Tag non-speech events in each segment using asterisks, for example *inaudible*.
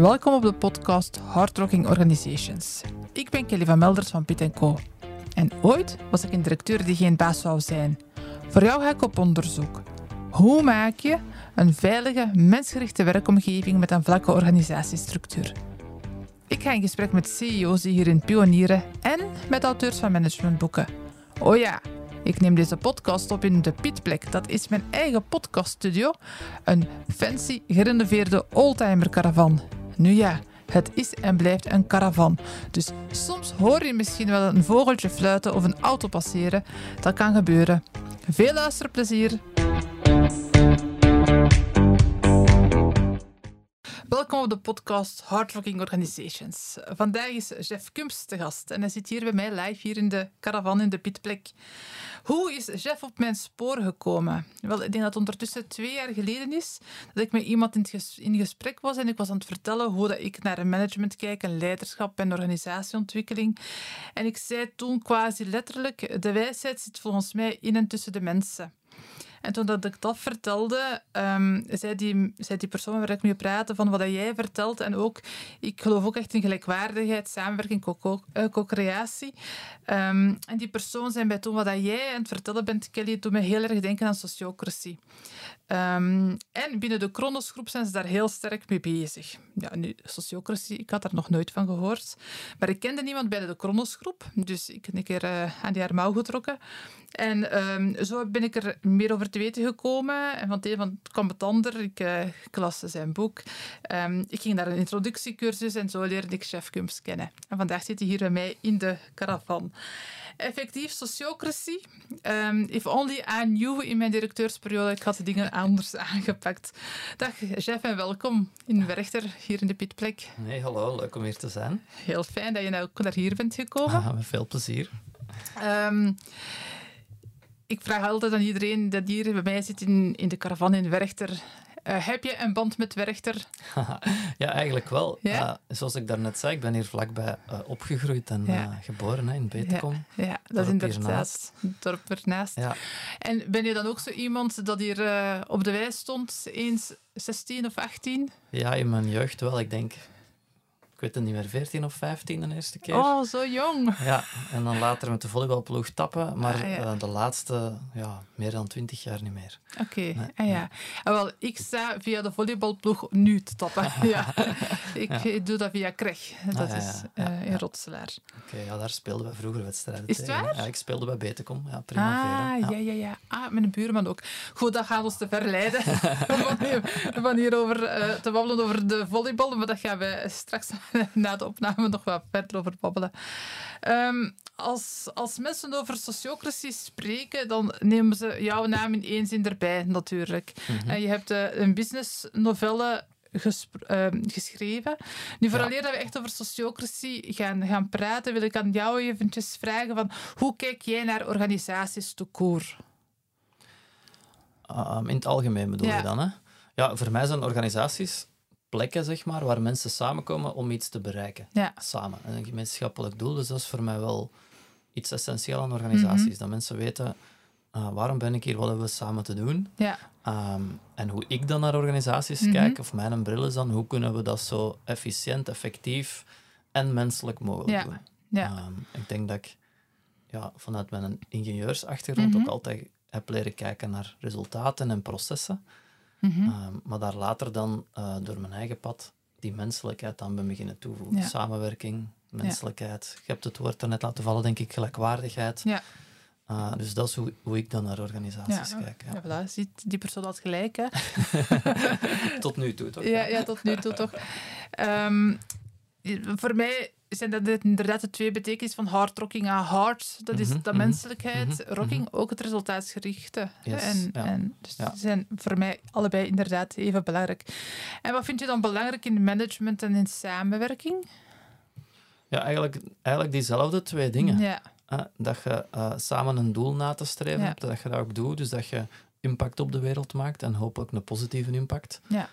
Welkom op de podcast Hardrocking Organizations. Ik ben Kelly van Melders van Piet Co. En ooit was ik een directeur die geen baas zou zijn. Voor jou ga ik op onderzoek. Hoe maak je een veilige, mensgerichte werkomgeving met een vlakke organisatiestructuur? Ik ga in gesprek met CEO's die hierin pionieren en met auteurs van managementboeken. Oh ja, ik neem deze podcast op in de Pietplek. Dat is mijn eigen podcaststudio. Een fancy, gerenoveerde oldtimer caravan. Nu ja, het is en blijft een caravan. Dus soms hoor je misschien wel een vogeltje fluiten of een auto passeren. Dat kan gebeuren. Veel luisterplezier. Welkom op de podcast Hardworking Organizations. Vandaag is Jeff Kumps te gast en hij zit hier bij mij live hier in de caravan in de Pietplek. Hoe is Jeff op mijn spoor gekomen? Wel, ik denk dat het ondertussen twee jaar geleden is dat ik met iemand in, gesprek was en ik was aan het vertellen hoe dat ik naar management kijk en leiderschap en organisatieontwikkeling. En ik zei toen quasi letterlijk, de wijsheid zit volgens mij in en tussen de mensen. En toen dat ik dat vertelde, um, zei, die, zei die persoon waar ik mee praatte van wat jij vertelt. En ook, ik geloof ook echt in gelijkwaardigheid, samenwerking, eh, co-creatie. Um, en die persoon zei bij toen wat jij aan het vertellen bent, Kelly, doet me heel erg denken aan sociocratie. Um, en binnen de Kronosgroep zijn ze daar heel sterk mee bezig. Ja, nu, sociocratie, ik had daar nog nooit van gehoord. Maar ik kende niemand bij de Kronosgroep, dus ik heb een keer aan die haar mouw getrokken. En zo ben ik er meer over te weten gekomen. En van het een van het kwam het ander. Ik, uh, ik las zijn boek. Um, ik ging naar een introductiecursus en zo leerde ik Chef Kumps kennen. En vandaag zit hij hier bij mij in de caravan. Effectief, sociocratie. Um, if only I knew in mijn directeursperiode, ik had de dingen anders *laughs* aangepakt. Dag Jeff en welkom in Werchter, hier in de Pitplek. Nee, hallo, leuk om hier te zijn. Heel fijn dat je nou ook naar hier bent gekomen. Ah, met veel plezier. Um, ik vraag altijd aan iedereen dat hier bij mij zit in, in de caravan in Werchter. Uh, heb je een band met Werchter? *laughs* ja, eigenlijk wel. Ja? Uh, zoals ik daarnet zei, ik ben hier vlakbij uh, opgegroeid en ja. geboren hè, in Betekom. Ja, ja dat is inderdaad dorp ernaast. Ja. En ben je dan ook zo iemand dat hier op de wijs stond, eens 16 of 18? Ja, in mijn jeugd wel. Ik denk ik weet het niet meer, 14 of 15 de eerste keer. Oh, zo jong. Ja, en dan later met de volleybalploeg tappen, maar ah, ja. uh, de laatste, ja, meer dan 20 jaar niet meer. Oké, okay. nee, ah, ja. Ah, wel, ik sta via de volleybalploeg nu te tappen. *laughs* ja. Ik ja. doe dat via Kreg, dat is uh, in Rotselaar. Oké, okay, ja, daar speelden we vroeger wedstrijden Is het tegen. waar? Ja, ik speelde bij Betekom, ja, prima. Ah, ja. ja, ja, Ah, mijn buurman ook. Goed, dat gaat ons te verleiden van, *laughs* hier, van hierover uh, te babbelen over de volleybal, maar dat gaan we straks *laughs* na de opname nog wat verder over babbelen. Um, als, als mensen over sociocratie spreken, dan nemen ze jouw naam in één zin erbij, natuurlijk. Mm -hmm. En je hebt uh, een businessnovelle uh, geschreven. Nu, vooral ja. dat we echt over sociocratie gaan, gaan praten, wil ik aan jou eventjes vragen van hoe kijk jij naar organisaties te koer? Um, in het algemeen bedoel ja. je dan, hè? Ja, voor mij zijn organisaties plekken, zeg maar, waar mensen samenkomen om iets te bereiken. Ja. Samen. En een gemeenschappelijk doel. Dus dat is voor mij wel iets essentieel aan organisaties. Mm -hmm. Dat mensen weten, uh, waarom ben ik hier, wat hebben we samen te doen? Ja. Um, en hoe ik dan naar organisaties mm -hmm. kijk, of mijn bril is dan, hoe kunnen we dat zo efficiënt, effectief en menselijk mogelijk ja. doen? Ja. Um, ik denk dat ik ja, vanuit mijn ingenieursachtergrond mm -hmm. ook altijd heb leren kijken naar resultaten en processen. Mm -hmm. uh, maar daar later dan uh, door mijn eigen pad die menselijkheid aan ben beginnen toevoegen. Ja. Samenwerking, menselijkheid. Ja. Je hebt het woord daarnet laten vallen, denk ik, gelijkwaardigheid. Ja. Uh, dus dat is hoe, hoe, ik dan naar organisaties ja, kijk. Ja. Ja, voilà. Ziet, die persoon had gelijk, hè? *laughs* tot nu toe, toch? Ja, ja tot nu toe, toch. Um, voor mij zijn dat inderdaad de twee betekenissen van hard rocking aan hard. Dat is mm -hmm, de menselijkheid. Mm -hmm, rocking, mm -hmm. ook het resultaatsgerichte. Yes, en, ja. en dus ja. die zijn voor mij allebei inderdaad even belangrijk. En wat vind je dan belangrijk in management en in samenwerking? Ja, eigenlijk, eigenlijk diezelfde twee dingen. Ja. Uh, dat je uh, samen een doel na te streven hebt, dat je dat ook doet. Dus dat je impact op de wereld maakt en hopelijk een positieve impact. Ja.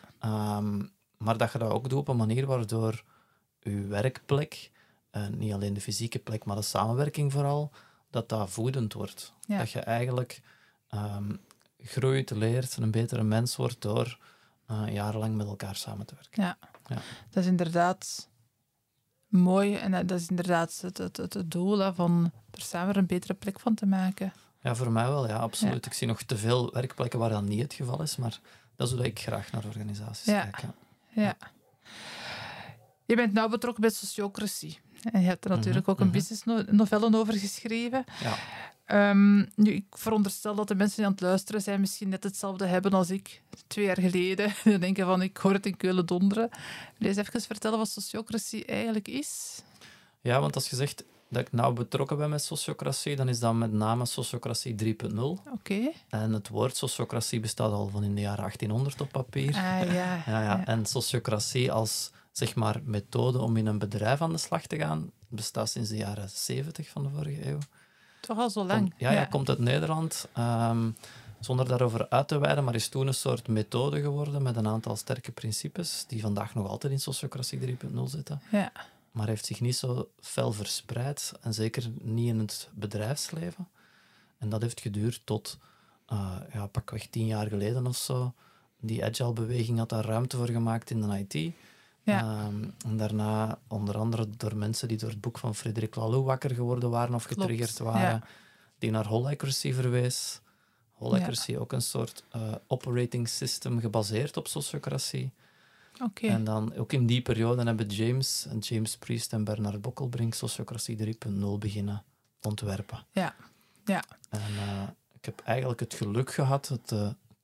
Um, maar dat je dat ook doet op een manier waardoor je werkplek, uh, niet alleen de fysieke plek, maar de samenwerking vooral, dat dat voedend wordt. Ja. Dat je eigenlijk um, groeit, leert, een betere mens wordt door uh, jarenlang met elkaar samen te werken. Ja. Ja. Dat is inderdaad mooi en dat is inderdaad het, het, het, doel hè, van er samen een betere plek van te maken. Ja, voor mij wel, ja, absoluut. Ik zie nog te veel werkplekken waar dat niet het geval is, maar dat is hoe ik graag naar organisaties kijk. Ja. Ja. Je bent nauw betrokken bij sociocratie. En je hebt er natuurlijk ook een mhm. business no- novelle over geschreven. Ja. Ehm, nu, ik veronderstel dat de mensen die aan het luisteren zijn misschien net hetzelfde hebben als ik twee jaar geleden. *laughs* Die denken van, ik hoor het in Keulen donderen. Wil je eens even vertellen wat sociocratie eigenlijk is? ja, want als je zegt dat ik nauw betrokken ben met sociocratie, dan is dat met name sociocratie 3.0. Oké. En het woord sociocratie bestaat al van in de jaren 1800 op papier. Ah, ja. *laughs* Ja, ja. En sociocratie als zeg maar, methode om in een bedrijf aan de slag te gaan, bestaat sinds de jaren 70 van de vorige eeuw. Toch al zo lang. ja, ja, komt uit Nederland. ehm, zonder daarover uit te wijden, maar is toen een soort methode geworden met een aantal sterke principes, die vandaag nog altijd in sociocratie 3.0 zitten. Ja. Maar heeft zich niet zo fel verspreid, en zeker niet in het bedrijfsleven. En dat heeft geduurd tot, eh ja, pakweg tien jaar geleden of zo. Die agile-beweging had daar ruimte voor gemaakt in de IT. Ja. Ehm, en daarna onder andere door mensen die door het boek van Frederik Laloux wakker geworden waren of Klopt, getriggerd ja. waren, die naar Whole Accuracy verwees. Whole Accuracy ook een soort eh, operating system gebaseerd op sociocratie. En dan ook in die periode hebben James, en James Priest en Bernard Bokkelbrink sociocratie 3.0 beginnen ontwerpen. Ja. Ja. En eh, ik heb eigenlijk het geluk gehad, het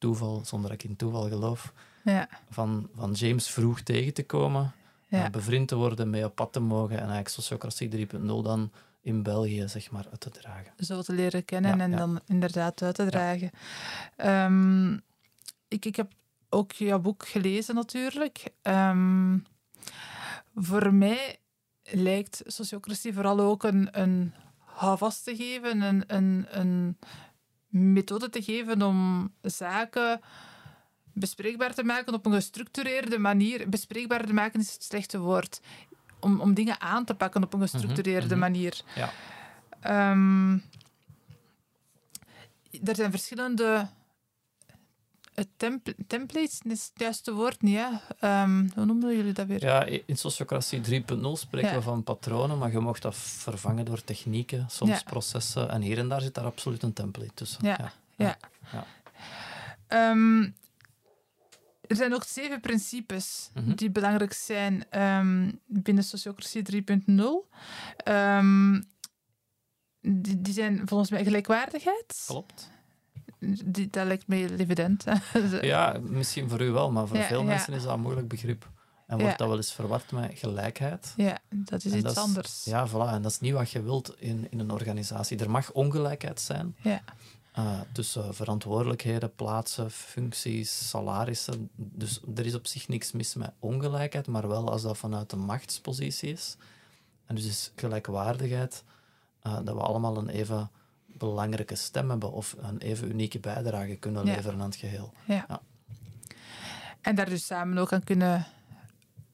toeval, zonder dat ik in toeval geloof, Ja. van, van James vroeg tegen te komen, Ja. eh, bevriend te worden, mee op pad te mogen en eigenlijk sociocratie 3.0 dan in België zeg maar uit te dragen. zo te leren kennen Ja, en dan inderdaad uit te dragen. Ehm, ik, ik heb ook jouw boek gelezen natuurlijk. Ehm, voor mij lijkt sociocratie vooral ook een, een houvast te geven, een, een, een methode te geven om zaken bespreekbaar te maken op een gestructureerde manier. Bespreekbaar te maken is het slechte woord. Om, om dingen aan te pakken op een gestructureerde mhm. manier. Ja. Ehm, er zijn verschillende templ- templates, is het juiste woord niet, hè? Ehm, hoe noemen jullie dat weer? Ja, in sociocratie 3.0 spreken Ja. we van patronen, maar je mocht dat vervangen door technieken, soms Ja. processen. En hier en daar zit daar absoluut een template tussen. Ja. Ja. Ja. Ehm, er zijn ook zeven principes Mhm. die belangrijk zijn ehm, binnen sociocratie 3.0. Ehm, die, die zijn volgens mij gelijkwaardigheid. Klopt. Die, dat lijkt me evident. *laughs* Ja, misschien voor u wel, maar voor Ja, veel ja. mensen is dat een moeilijk begrip. En Ja. wordt dat wel eens verward met gelijkheid. ja, dat is En iets dat is- anders. Ja, voilà. En dat is niet wat je wilt in, in een organisatie. Er mag ongelijkheid zijn Ja. eh, tussen verantwoordelijkheden, plaatsen, functies, salarissen. Dus er is op zich niks mis met ongelijkheid, maar wel als dat vanuit een machtspositie is. En dus is gelijkwaardigheid eh, dat we allemaal een even belangrijke stem hebben of een even unieke bijdrage kunnen Ja. leveren aan het geheel. Ja. Ja. En daar dus samen ook aan kunnen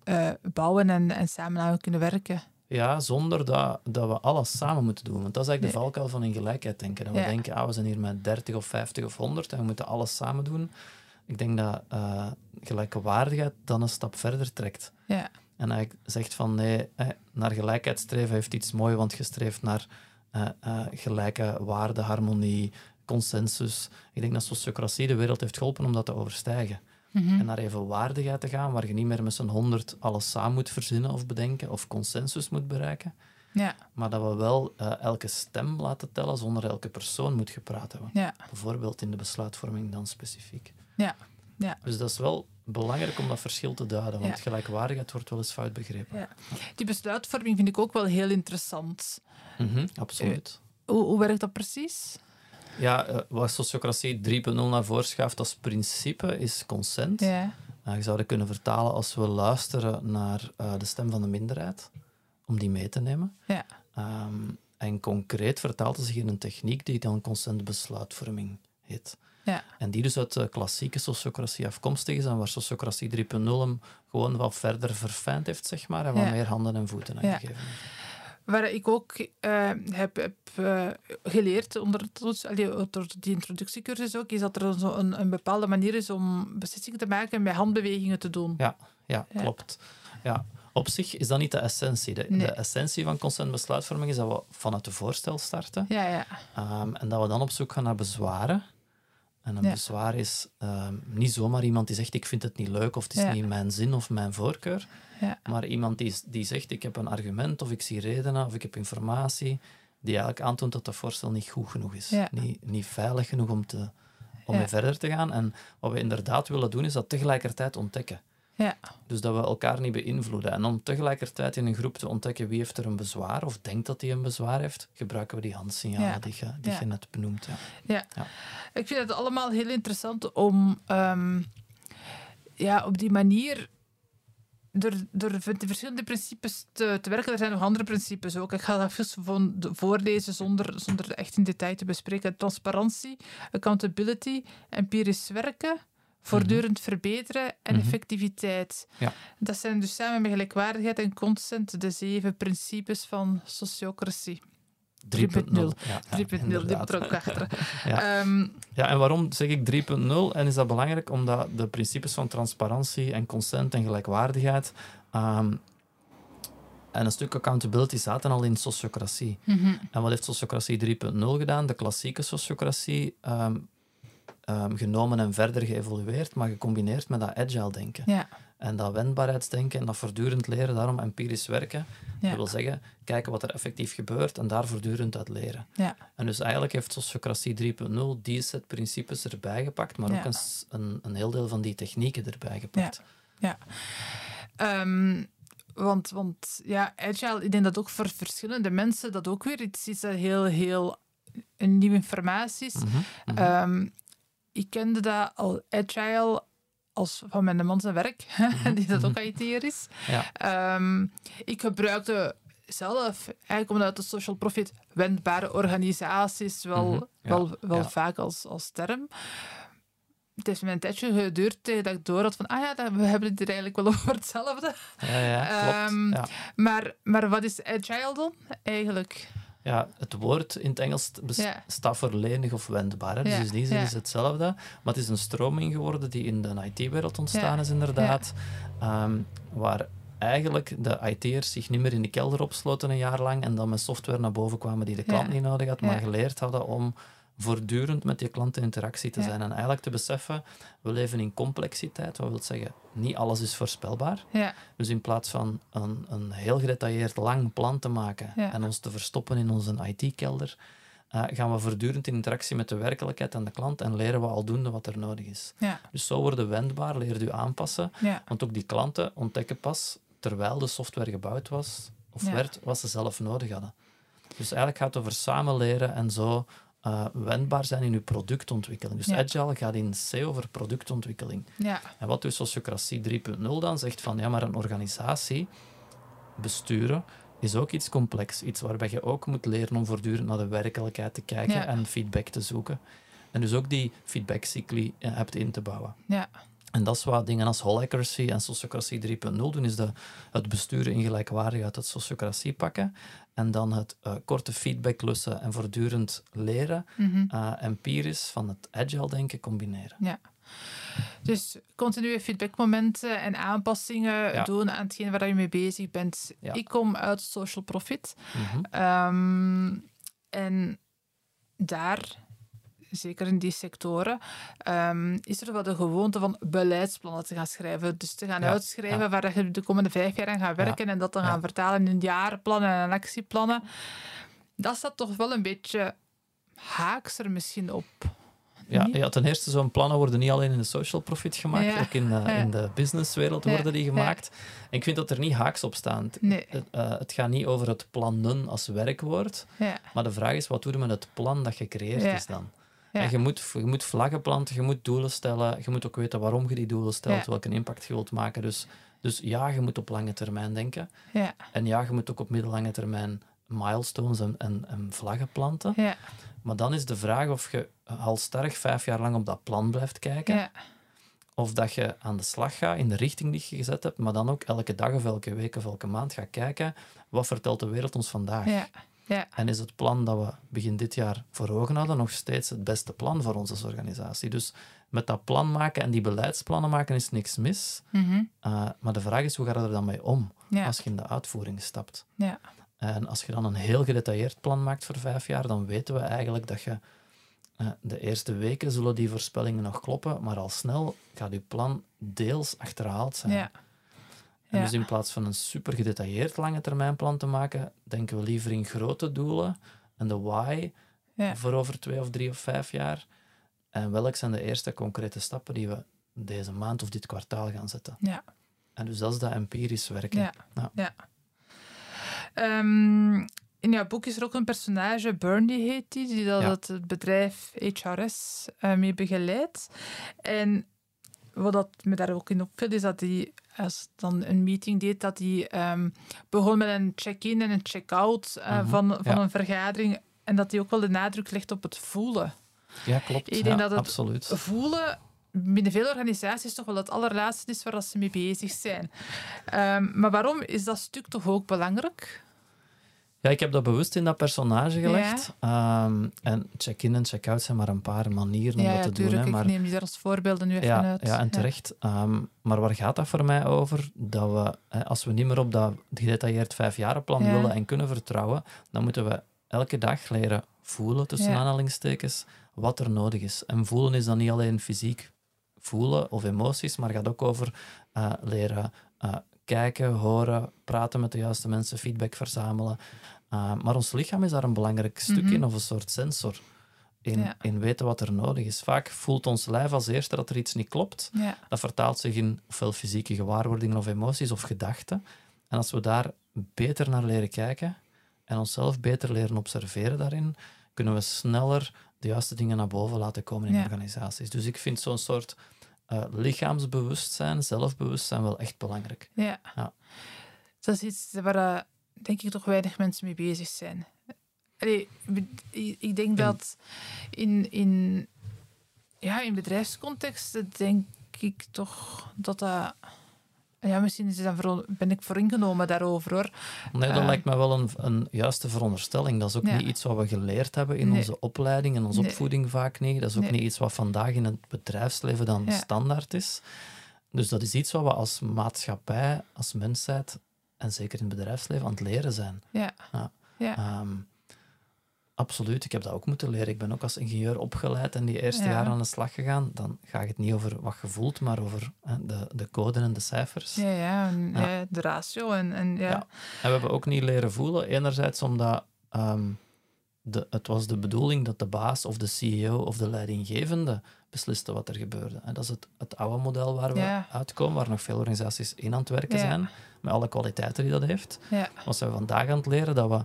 eh, bouwen en, en samen aan kunnen werken. Ja, zonder dat, dat we alles samen moeten doen. Want dat is eigenlijk de valkuil van in gelijkheid denken. Dat we Ja. denken, ah, we zijn hier met 30 of 50 of 100 en we moeten alles samen doen. Ik denk dat eh gelijkwaardigheid dan een stap verder trekt. Ja, En eigenlijk zegt van nee, naar gelijkheid streven heeft iets moois, want je streeft naar gelijke waarde, harmonie, consensus. Ik denk dat sociocratie de wereld heeft geholpen om dat te overstijgen. Mhm. En naar evenwaardigheid te gaan, waar je niet meer met z'n honderd alles samen moet verzinnen of bedenken, of consensus moet bereiken. ja, Maar dat we wel eh, elke stem laten tellen zonder elke persoon moet gepraat hebben. ja, Bijvoorbeeld in de besluitvorming dan specifiek. ja, ja. Dus dat is wel belangrijk om dat verschil te duiden, want Ja. gelijkwaardigheid wordt wel eens fout begrepen. Ja. Die besluitvorming vind ik ook wel heel interessant. Mhm, absoluut. Hoe, hoe werkt dat precies? Ja, eh, wat sociocratie 3.0 naar voren schuift als principe is consent. Ja, Uh, je zou dat kunnen vertalen als we luisteren naar eh, de stem van de minderheid, om die mee te nemen. ja, Ehm, en concreet vertaalt het zich in een techniek die dan consentbesluitvorming heet. ja, En die dus uit de klassieke sociocratie afkomstig is en waar sociocratie 3.0 hem gewoon wat verder verfijnd heeft, zeg maar, en wat Ja. meer handen en voeten aan Ja. gegeven heeft. Waar ik ook uh, heb, heb uh, geleerd onder, door die introductiecursus ook, is dat er zo een, een bepaalde manier is om beslissingen te maken en met handbewegingen te doen. Ja, ja klopt. Ja. Op zich is dat niet de essentie. De, de essentie van consent besluitvorming is dat we vanuit de voorstel starten. Ja, ja. Um, en dat we dan op zoek gaan naar bezwaren. En een bezwaar is um, niet zomaar iemand die zegt ik vind het niet leuk of het is niet mijn zin of mijn voorkeur. Ja. Maar iemand die, die zegt ik heb een argument of ik zie redenen of ik heb informatie die eigenlijk aantoont dat dat voorstel niet goed genoeg is. Niet, niet veilig genoeg om, te, om mee verder te gaan. En wat we inderdaad willen doen is dat tegelijkertijd ontdekken. Ja. Dus dat we elkaar niet beïnvloeden. En om tegelijkertijd in een groep te ontdekken wie heeft er een bezwaar of denkt dat hij een bezwaar heeft, gebruiken we die handsignalen die, je, die je net benoemt. Ja. Ja. Ik vind het allemaal heel interessant om um, ja, op die manier door, door de verschillende principes te, te, werken. Er zijn nog andere principes ook. Ik ga dat even voorlezen zonder, zonder echt in detail te bespreken. Transparantie, accountability, empirisch werken, voortdurend verbeteren en mhm. effectiviteit. Ja. Dat zijn dus samen met gelijkwaardigheid en consent de zeven principes van sociocratie. 3.0. 3.0, ja, 3.0, die moet er ook achter. *laughs* ja. Um, ja, en waarom zeg ik 3.0? En is dat belangrijk? Omdat de principes van transparantie en consent en gelijkwaardigheid um, en een stuk accountability zaten al in sociocratie. Mm -hmm. En wat heeft sociocratie 3.0 gedaan? De klassieke sociocratie um, um, genomen en verder geëvolueerd, maar gecombineerd met dat agile denken. Ja. En dat wendbaarheidsdenken en dat voortdurend leren, daarom empirisch werken. Dat wil zeggen, kijken wat er effectief gebeurt en daar voortdurend uit leren. Ja. En dus eigenlijk heeft Sociocratie 3.0 die set principes erbij gepakt, maar ook een, een, een, heel deel van die technieken erbij gepakt. Ja. Um, want, want ja, agile, ik denk dat ook voor verschillende mensen dat ook weer iets is dat heel, heel een nieuwe informatie is. Mm -hmm. um, ik kende dat al agile als van mijn man zijn werk, *laughs* die dat ook IT'er is. Ja. Um, ik gebruikte zelf, eigenlijk omdat de social profit wendbare organisaties wel, mm -hmm. ja. wel, wel ja. vaak als, als term. Het heeft me een tijdje geduurd tegen dat ik door had van, ah ja, we hebben het er eigenlijk wel *laughs* over hetzelfde. Ja, ja, klopt. Um, ja. Maar, maar wat is agile dan eigenlijk? Ja, het woord in het Engels staat voor lenig of wendbaar. Dus in die zin is hetzelfde. Maar het is een stroming geworden die in de IT-wereld ontstaan is, inderdaad. Um, waar eigenlijk de IT'ers zich niet meer in de kelder opsloten een jaar lang en dan met software naar boven kwamen die de klant niet nodig had, maar geleerd hadden om voortdurend met die klant in interactie te zijn. En eigenlijk te beseffen, we leven in complexiteit. Wat wil zeggen, niet alles is voorspelbaar. Ja. Dus in plaats van een, een heel gedetailleerd lang plan te maken ja. en ons te verstoppen in onze IT-kelder, uh, gaan we voortdurend in interactie met de werkelijkheid en de klant en leren we aldoende wat er nodig is. Dus zo worden wendbaar, leer u aanpassen. Want ook die klanten ontdekken pas, terwijl de software gebouwd was, of werd, wat ze zelf nodig hadden. Dus eigenlijk gaat het over samen leren en zo uh, wendbaar zijn in uw productontwikkeling. Dus ja. agile gaat in C over productontwikkeling. Ja. En wat dus sociocratie 3.0 dan zegt van ja, maar een organisatie besturen is ook iets complex. Iets waarbij je ook moet leren om voortdurend naar de werkelijkheid te kijken ja. en feedback te zoeken. En dus ook die feedbackcycli hebt in te bouwen. Ja. En dat is wat dingen als whole accuracy en sociocratie 3.0 doen, is de, het besturen in gelijkwaardig uit het sociocratie pakken en dan het uh, korte feedbacklussen en voortdurend leren, mm -hmm. uh, empirisch van het agile denken combineren. Ja. Dus continue feedbackmomenten en aanpassingen ja. doen aan hetgeen waar je mee bezig bent. Ja. Ik kom uit social profit. Mm -hmm. um, en daar zeker in die sectoren, um, is er wel de gewoonte van beleidsplannen te gaan schrijven. Dus te gaan ja, uitschrijven ja. waar je de komende vijf jaar aan gaat werken en dat dan gaan vertalen in jaarplannen en actieplannen. Dat staat toch wel een beetje haaks er misschien op. Ja, ja, ten eerste, zo'n plannen worden niet alleen in de social profit gemaakt, Ja. ook in, uh, in de businesswereld worden die gemaakt. En ik vind dat er niet haaks op staan. Nee. Het, uh, het gaat niet over het plannen als werkwoord, Ja. maar de vraag is, wat doe je met het plan dat gecreëerd is dan? Ja. En je moet, je moet vlaggen planten, je moet doelen stellen, je moet ook weten waarom je die doelen stelt, Ja. welke impact je wilt maken. Dus, dus ja, je moet op lange termijn denken. Ja. En ja, je moet ook op middellange termijn milestones en, en, en vlaggen planten. Ja. Maar dan is de vraag of je halstarrig vijf jaar lang op dat plan blijft kijken, Ja. Of dat je aan de slag gaat in de richting die je gezet hebt, maar dan ook elke dag of elke week of elke maand gaat kijken, wat vertelt de wereld ons vandaag? Ja. En is het plan dat we begin dit jaar voor ogen hadden nog steeds het beste plan voor ons als organisatie? Dus met dat plan maken en die beleidsplannen maken is niks mis. Mhm. Uh, maar de vraag is, hoe ga je er dan mee om Ja. als je in de uitvoering stapt? Ja. En als je dan een heel gedetailleerd plan maakt voor vijf jaar, dan weten we eigenlijk dat je eh, de eerste weken zullen die voorspellingen nog kloppen, maar al snel gaat je plan deels achterhaald zijn. Ja. En Ja. dus in plaats van een super gedetailleerd lange termijn plan te maken, denken we liever in grote doelen en de why Ja. voor over twee of drie of vijf jaar. En welke zijn de eerste concrete stappen die we deze maand of dit kwartaal gaan zetten. Ja. En dus dat is dat empirisch werken. Ja. Ja. ja. Ehm, in jouw boek is er ook een personage, Bernie heet die, die dat het, het bedrijf HRS eh, mee begeleidt. En wat dat me daar ook in opviel, is dat hij, als dan een meeting deed, dat hij ehm, begon met een check-in en een check-out eh, Mhm, van, van ja. een vergadering. En dat hij ook wel de nadruk legt op het voelen. Ja, klopt. Ik denk Ja, dat het- absoluut. voelen binnen veel organisaties toch wel het allerlaatste is waar ze mee bezig zijn. Ehm, maar waarom is dat stuk toch ook belangrijk? Ja, ik heb dat bewust in dat personage gelegd. Ehm, en check-in en check-out zijn maar een paar manieren om ja, dat te doen. Hè, maar Ik neem die daar als voorbeelden nu even ja, uit. ja, en terecht. Ehm, maar waar gaat dat voor mij over? Dat we, hè, als we niet meer op dat gedetailleerd vijfjarenplan Ja. willen en kunnen vertrouwen, dan moeten we elke dag leren voelen, tussen aanhalingstekens, wat er nodig is. En voelen is dan niet alleen fysiek voelen of emoties, maar gaat ook over eh, leren eh, kijken, horen, praten met de juiste mensen, feedback verzamelen. Uh, maar ons lichaam is daar een belangrijk stuk Mhm. in, of een soort sensor. In, Ja. in weten wat er nodig is. Vaak voelt ons lijf als eerste dat er iets niet klopt. Ja, Dat vertaalt zich in ofwel fysieke gewaarwordingen of emoties of gedachten. En als we daar beter naar leren kijken en onszelf beter leren observeren daarin, kunnen we sneller de juiste dingen naar boven laten komen in Ja. organisaties. Dus ik vind zo'n soort eh, lichaamsbewustzijn, zelfbewustzijn wel echt belangrijk. ja. Ja. Dat is iets waar eh, denk ik toch weinig mensen mee bezig zijn. Allee, ik- denk dat in, in, ja, in bedrijfscontexten denk ik toch dat dat... Ja, misschien is dan ben ik vooringenomen daarover hoor. Nee, dat Eh. lijkt me wel een, een juiste veronderstelling. Dat is ook Ja. niet iets wat we geleerd hebben in Nee. onze opleiding, in onze Nee. opvoeding vaak niet. Dat is ook Nee. niet iets wat vandaag in het bedrijfsleven dan Ja. standaard is. Dus dat is iets wat we als maatschappij, als mensheid, en zeker in het bedrijfsleven, aan het leren zijn. Ja. Ja. Ja. Absoluut, ik heb dat ook moeten leren. Ik ben ook als ingenieur opgeleid en die eerste Ja. jaren aan de slag gegaan. Dan ga je het niet over wat je voelt, maar over hè, de, de code en de cijfers. Ja, ja, en, Ja. de ratio en, en ja. Ja. En we hebben ook niet leren voelen. Enerzijds omdat ehm, de, het was de bedoeling dat de baas of de CEO of de leidinggevende besliste wat er gebeurde. En dat is het, het oude model waar we Ja. uitkomen, waar nog veel organisaties in aan het werken Ja. zijn, met alle kwaliteiten die dat heeft. Ja, Wat zijn we vandaag aan het leren? Dat we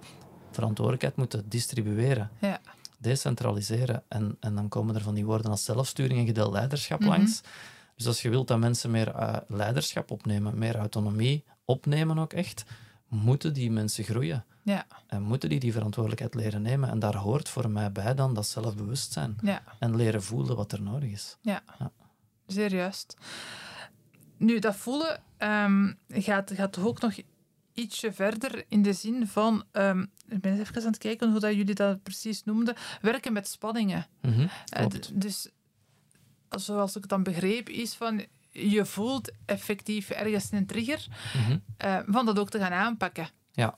verantwoordelijkheid moeten distribueren, ja, decentraliseren. En, en dan komen er van die woorden als zelfsturing en gedeeld leiderschap Mhm. langs. Dus als je wilt dat mensen meer eh, leiderschap opnemen, meer autonomie opnemen ook echt, moeten die mensen groeien. ja, En moeten die die verantwoordelijkheid leren nemen. En daar hoort voor mij bij dan dat zelfbewustzijn. ja, En leren voelen wat er nodig is. ja. Ja. Zeer juist. Nu, dat voelen ehm, gaat, gaat toch ook nog ietsje verder in de zin van... ehm, ik ben even aan het kijken hoe dat jullie dat precies noemden. Werken met spanningen. Mhm, Eh, dus, zoals ik het dan begreep, is van... Je voelt effectief ergens een trigger eh, van dat ook te gaan aanpakken. Ja.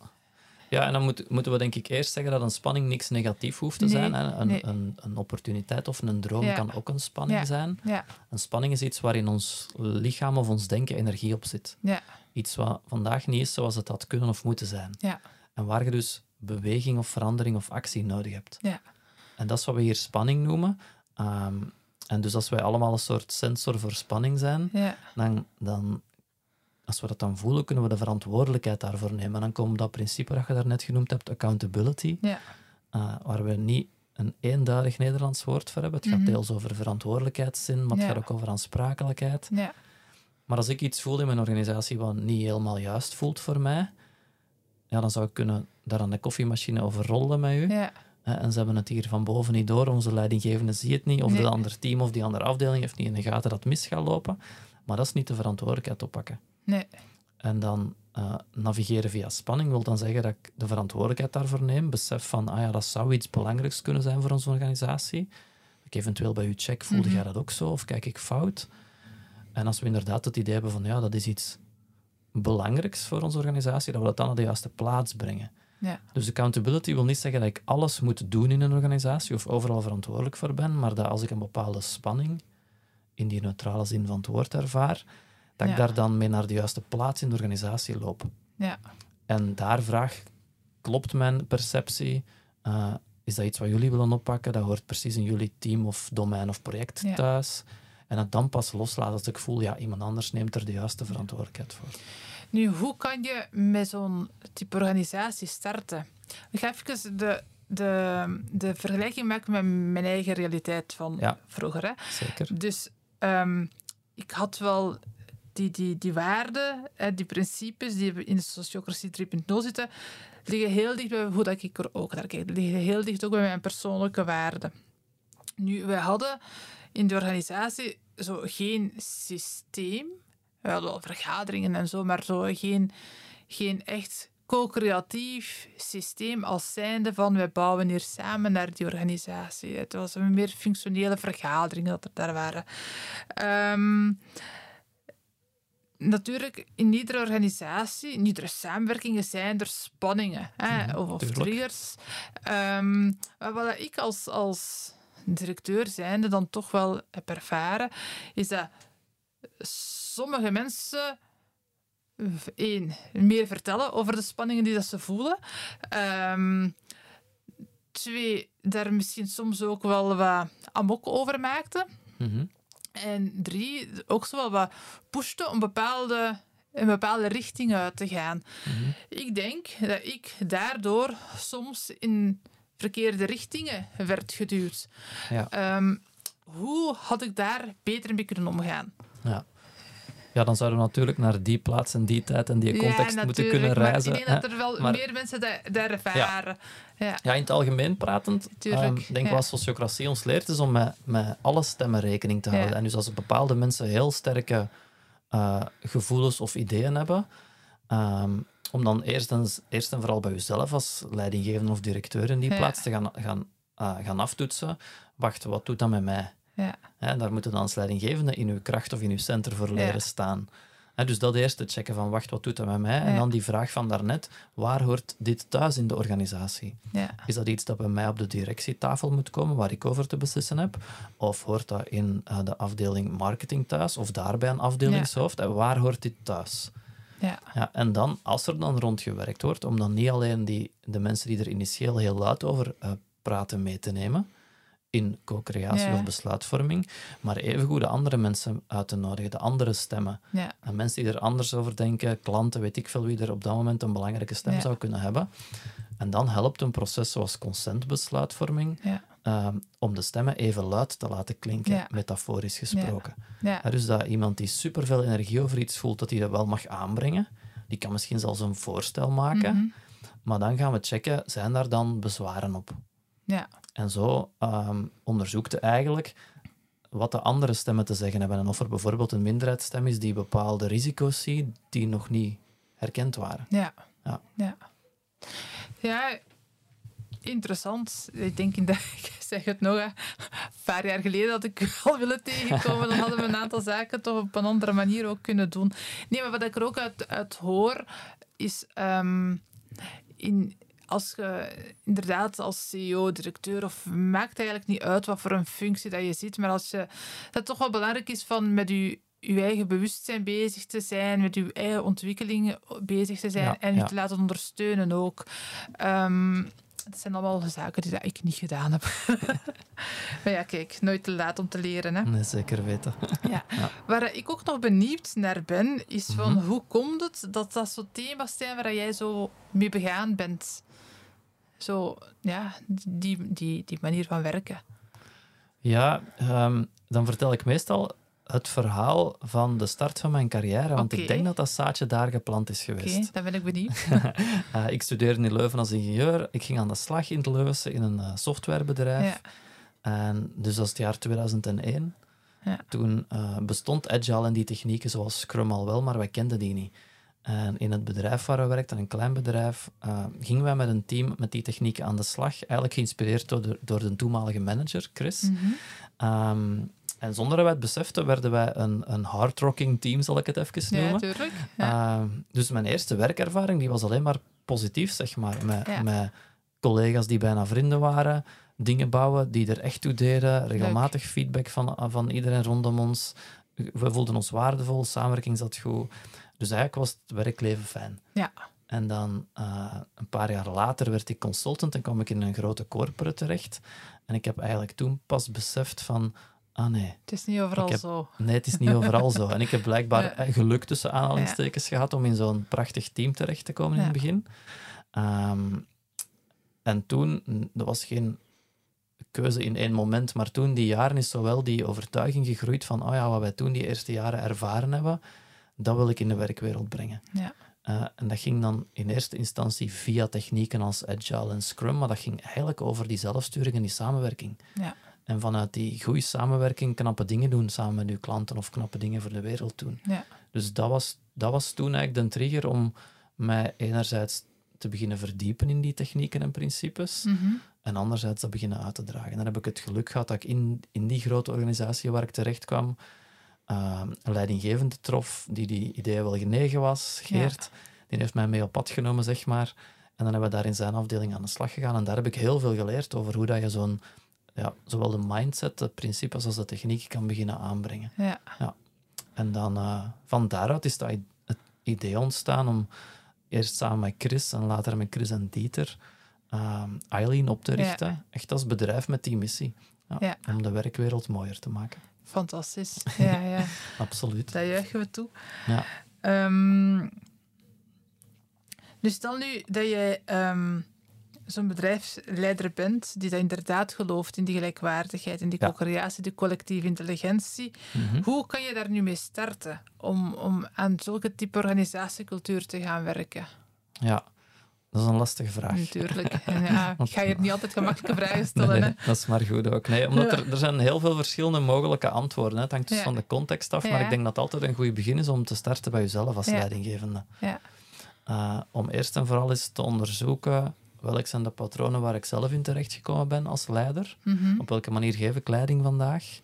Ja, en dan moet, moeten we denk ik eerst zeggen dat een spanning niks negatief hoeft te Nee, zijn. Hè. Een, nee. een, een opportuniteit of een droom Ja. kan ook een spanning Ja. zijn. Ja, Een spanning is iets waarin ons lichaam of ons denken energie op zit. Ja, Iets wat vandaag niet is zoals het had kunnen of moeten zijn. ja, En waar je dus beweging of verandering of actie nodig hebt. ja, En dat is wat we hier spanning noemen. Ehm, en dus als wij allemaal een soort sensor voor spanning zijn, ja, dan, dan, als we dat dan voelen, kunnen we de verantwoordelijkheid daarvoor nemen. En dan komt dat principe dat je daarnet genoemd hebt, accountability, ja, eh, waar we niet een eenduidig Nederlands woord voor hebben. Het gaat Mhm. deels over verantwoordelijkheidszin, maar het Ja. gaat ook over aansprakelijkheid. Maar als ik iets voel in mijn organisatie wat niet helemaal juist voelt voor mij, ja, dan zou ik kunnen daar aan de koffiemachine over rollen met u. ja, en ze hebben het hier van boven niet door, onze leidinggevende ziet het niet, of Nee. de ander team of die andere afdeling heeft niet in de gaten dat mis gaat lopen. Maar dat is niet de verantwoordelijkheid oppakken. Nee. En dan eh, navigeren via spanning wil dan zeggen dat ik de verantwoordelijkheid daarvoor neem. Besef van, ah ja, dat zou iets belangrijks kunnen zijn voor onze organisatie. Ik eventueel bij u check, voelde Mhm. jij dat ook zo? Of kijk ik fout? En als we inderdaad het idee hebben van, ja, dat is iets belangrijks voor onze organisatie, dat we dat dan naar de juiste plaats brengen. Ja. Dus accountability wil niet zeggen dat ik alles moet doen in een organisatie of overal verantwoordelijk voor ben, maar dat als ik een bepaalde spanning, in die neutrale zin van het woord, ervaar, dat ik daar dan mee naar de juiste plaats in de organisatie loop. Ja. En daar vraag, klopt mijn perceptie? Eh, is dat iets wat jullie willen oppakken? Dat hoort precies in jullie team of domein of project Ja. thuis. En het dan pas loslaten als ik voel, ja, iemand anders neemt er de juiste verantwoordelijkheid voor. Nu, hoe kan je met zo'n type organisatie starten? Ik ga even de, de, de vergelijking maken met mijn eigen realiteit van Ja. vroeger. Hè. Zeker. Dus ehm, ik had wel die, die, die waarden, die principes die in de sociocratie 3.0 zitten, liggen heel dicht bij hoe dat ik er ook naar kijk. Die liggen heel dicht ook bij mijn persoonlijke waarden. Nu, wij hadden in de organisatie zo geen systeem. We hadden wel vergaderingen en zo, maar zo geen, geen echt co-creatief systeem als zijnde van wij bouwen hier samen naar die organisatie. Het was een meer functionele vergaderingen dat er daar waren. Ehm, natuurlijk, in iedere organisatie, in iedere samenwerking zijn er spanningen hè, Mhm, of, of triggers. Ehm, maar wat ik als, als directeur zijnde dan toch wel heb ervaren, is dat sommige mensen één, meer vertellen over de spanningen die dat ze voelen. Ehm, twee, daar misschien soms ook wel wat amok over maakten. Mhm. En drie, ook zo wel wat pushten om bepaalde, een bepaalde richting uit te gaan. Mhm. Ik denk dat ik daardoor soms in verkeerde richtingen werd geduwd. Ja. Ehm, hoe had ik daar beter mee kunnen omgaan? Ja. ja, dan zouden we natuurlijk naar die plaats en die tijd en die context moeten kunnen maar reizen. ik denk dat er wel Maar- meer mensen dat ervaren. Ja. Ja, in het algemeen pratend, ehm, denk ik wat sociocratie ons leert, is om met, met alle stemmen rekening te houden. En dus als bepaalde mensen heel sterke eh, gevoelens of ideeën hebben, ehm, om dan eerst en, eerst en vooral bij jezelf als leidinggevende of directeur in die Ja. plaats te gaan, gaan, eh, gaan aftoetsen. Wacht, wat doet dat met mij? Ja. Daar moeten dan als leidinggevende in uw kracht of in uw center voor leren Ja. staan. Dus dat eerst te checken van, wacht, wat doet dat met mij? En dan die vraag van daarnet, waar hoort dit thuis in de organisatie? Ja. Is dat iets dat bij mij op de directietafel moet komen, waar ik over te beslissen heb? Of hoort dat in eh, de afdeling marketing thuis, of daarbij een afdelingshoofd? En waar hoort dit thuis? Ja. Ja, en dan, als er dan rondgewerkt wordt, om dan niet alleen die, de mensen die er initieel heel luid over eh, praten mee te nemen, in co-creatie Ja. of besluitvorming, maar evengoed de andere mensen uit te nodigen, de andere stemmen. Ja. En mensen die er anders over denken, klanten, weet ik veel wie er op dat moment een belangrijke stem zou kunnen hebben. En dan helpt een proces zoals consentbesluitvorming Ehm, om de stemmen even luid te laten klinken, Ja. metaforisch gesproken. Ja. Ja, dus dat iemand die superveel energie over iets voelt, dat hij dat wel mag aanbrengen. Die kan misschien zelfs een voorstel maken. Mhm. Maar dan gaan we checken, zijn daar dan bezwaren op? Ja. En zo ehm onderzoekt eigenlijk wat de andere stemmen te zeggen hebben. En of er bijvoorbeeld een minderheidsstem is die bepaalde risico's ziet die nog niet herkend waren. Ja. Ja. Ja. Ja, interessant. Ik denk, in de, *laughs* ik zeg het nog, hè, een paar jaar geleden had ik u *laughs* al willen tegenkomen. Dan hadden we een aantal zaken toch op een andere manier ook kunnen doen. Nee, maar wat ik er ook uit, uit hoor, is um, in, als je inderdaad als CEO, directeur, of maakt eigenlijk niet uit wat voor een functie dat je ziet, maar als je, dat het toch wel belangrijk is van met je uw eigen bewustzijn bezig te zijn, met uw eigen ontwikkeling bezig te zijn Ja, en je ja. te laten ondersteunen ook. Um, dat zijn allemaal zaken die dat ik niet gedaan heb. *laughs* maar ja, kijk, nooit te laat om te leren. Hè? Nee, zeker weten. *laughs* Ja. Ja. Waar ik ook nog benieuwd naar ben, is van Mhm. hoe komt het dat dat zo thema's zijn waar jij zo mee begaan bent? Zo, ja, die, die, die manier van werken. Ja, ehm, dan vertel ik meestal het verhaal van de start van mijn carrière. Want Oké. ik denk dat dat zaadje daar geplant is Oké, geweest. dan ben ik benieuwd. *laughs* Eh, ik studeerde in Leuven als ingenieur. Ik ging aan de slag in Leuven in een eh, softwarebedrijf. Ja. En dus dat is het jaar 2001. Ja. Toen eh, bestond Agile en die technieken zoals Scrum al wel, maar wij kenden die niet. En in het bedrijf waar we werkten, een klein bedrijf, gingen wij met een team met die technieken aan de slag. Eigenlijk geïnspireerd door de, door de toenmalige manager, Chris. Mhm. Ehm, en zonder dat wij het beseften, werden wij een, een hardrocking team, zal ik het even Ja, noemen. tuurlijk. Ja. Ehm, dus mijn eerste werkervaring die was alleen maar positief, zeg maar. Met, Ja. met collega's die bijna vrienden waren, dingen bouwen die er echt toe deden, regelmatig feedback van, van iedereen rondom ons. We voelden ons waardevol, samenwerking zat goed. Dus eigenlijk was het werkleven fijn. Ja. En dan eh, een paar jaar later werd ik consultant en kwam ik in een grote corporate terecht. En ik heb eigenlijk toen pas beseft van, ah nee, Het is niet overal heb- zo. Nee, het is niet overal zo. *laughs* En ik heb blijkbaar Ja. eh, geluk tussen aanhalingstekens gehad om in zo'n prachtig team terecht te komen in het begin. Ehm, en toen, dat was geen keuze in één moment, maar toen, die jaren, is zowel die overtuiging gegroeid van, oh ja, wat wij toen die eerste jaren ervaren hebben, dat wil ik in de werkwereld brengen. Ja. Eh, en dat ging dan in eerste instantie via technieken als Agile en Scrum, maar dat ging eigenlijk over die zelfsturing en die samenwerking. Ja. En vanuit die goede samenwerking knappe dingen doen samen met uw klanten of knappe dingen voor de wereld doen. Ja. Dus dat was, dat was toen eigenlijk de trigger om mij enerzijds te beginnen verdiepen in die technieken en principes Mhm. en anderzijds dat beginnen uit te dragen. En dan heb ik het geluk gehad dat ik in, in die grote organisatie waar ik terecht kwam, eh, een leidinggevende trof die die ideeën wel genegen was, Geert. Die heeft mij mee op pad genomen, zeg maar. En dan hebben we daar in zijn afdeling aan de slag gegaan. En daar heb ik heel veel geleerd over hoe dat je zo'n, ja, zowel de mindset, de principes als de techniek kan beginnen aanbrengen. Ja. En dan eh, van daaruit is dat het idee ontstaan om eerst samen met Chris en later met Chris en Dieter ehm Eileen op te Ja. richten. Echt als bedrijf met die missie. Ja, Ja. Om de werkwereld mooier te maken. Fantastisch. Ja, ja. *laughs* Absoluut. Dat juichen we toe. Ja. Ehm, dus stel nu dat ehm, zo'n bedrijfsleider bent die dat inderdaad gelooft in die gelijkwaardigheid, in die Ja. co-creatie, die collectieve intelligentie. Mhm. Hoe kan je daar nu mee starten om, om aan zulke type organisatiecultuur te gaan werken? ja, dat is een lastige vraag. Natuurlijk. *laughs* Ja, ik ga hier niet altijd gemakkelijke *laughs* vragen stellen. nee, dat is maar goed ook. Nee, omdat er, er zijn heel veel verschillende mogelijke antwoorden. Hè. Het hangt dus Ja. van de context af, maar ik denk dat het altijd een goed begin is om te starten bij jezelf als leidinggevende. Ja. Eh, om eerst en vooral eens te onderzoeken welke zijn de patronen waar ik zelf in terechtgekomen ben als leider. Mhm. Op welke manier geef ik leiding vandaag?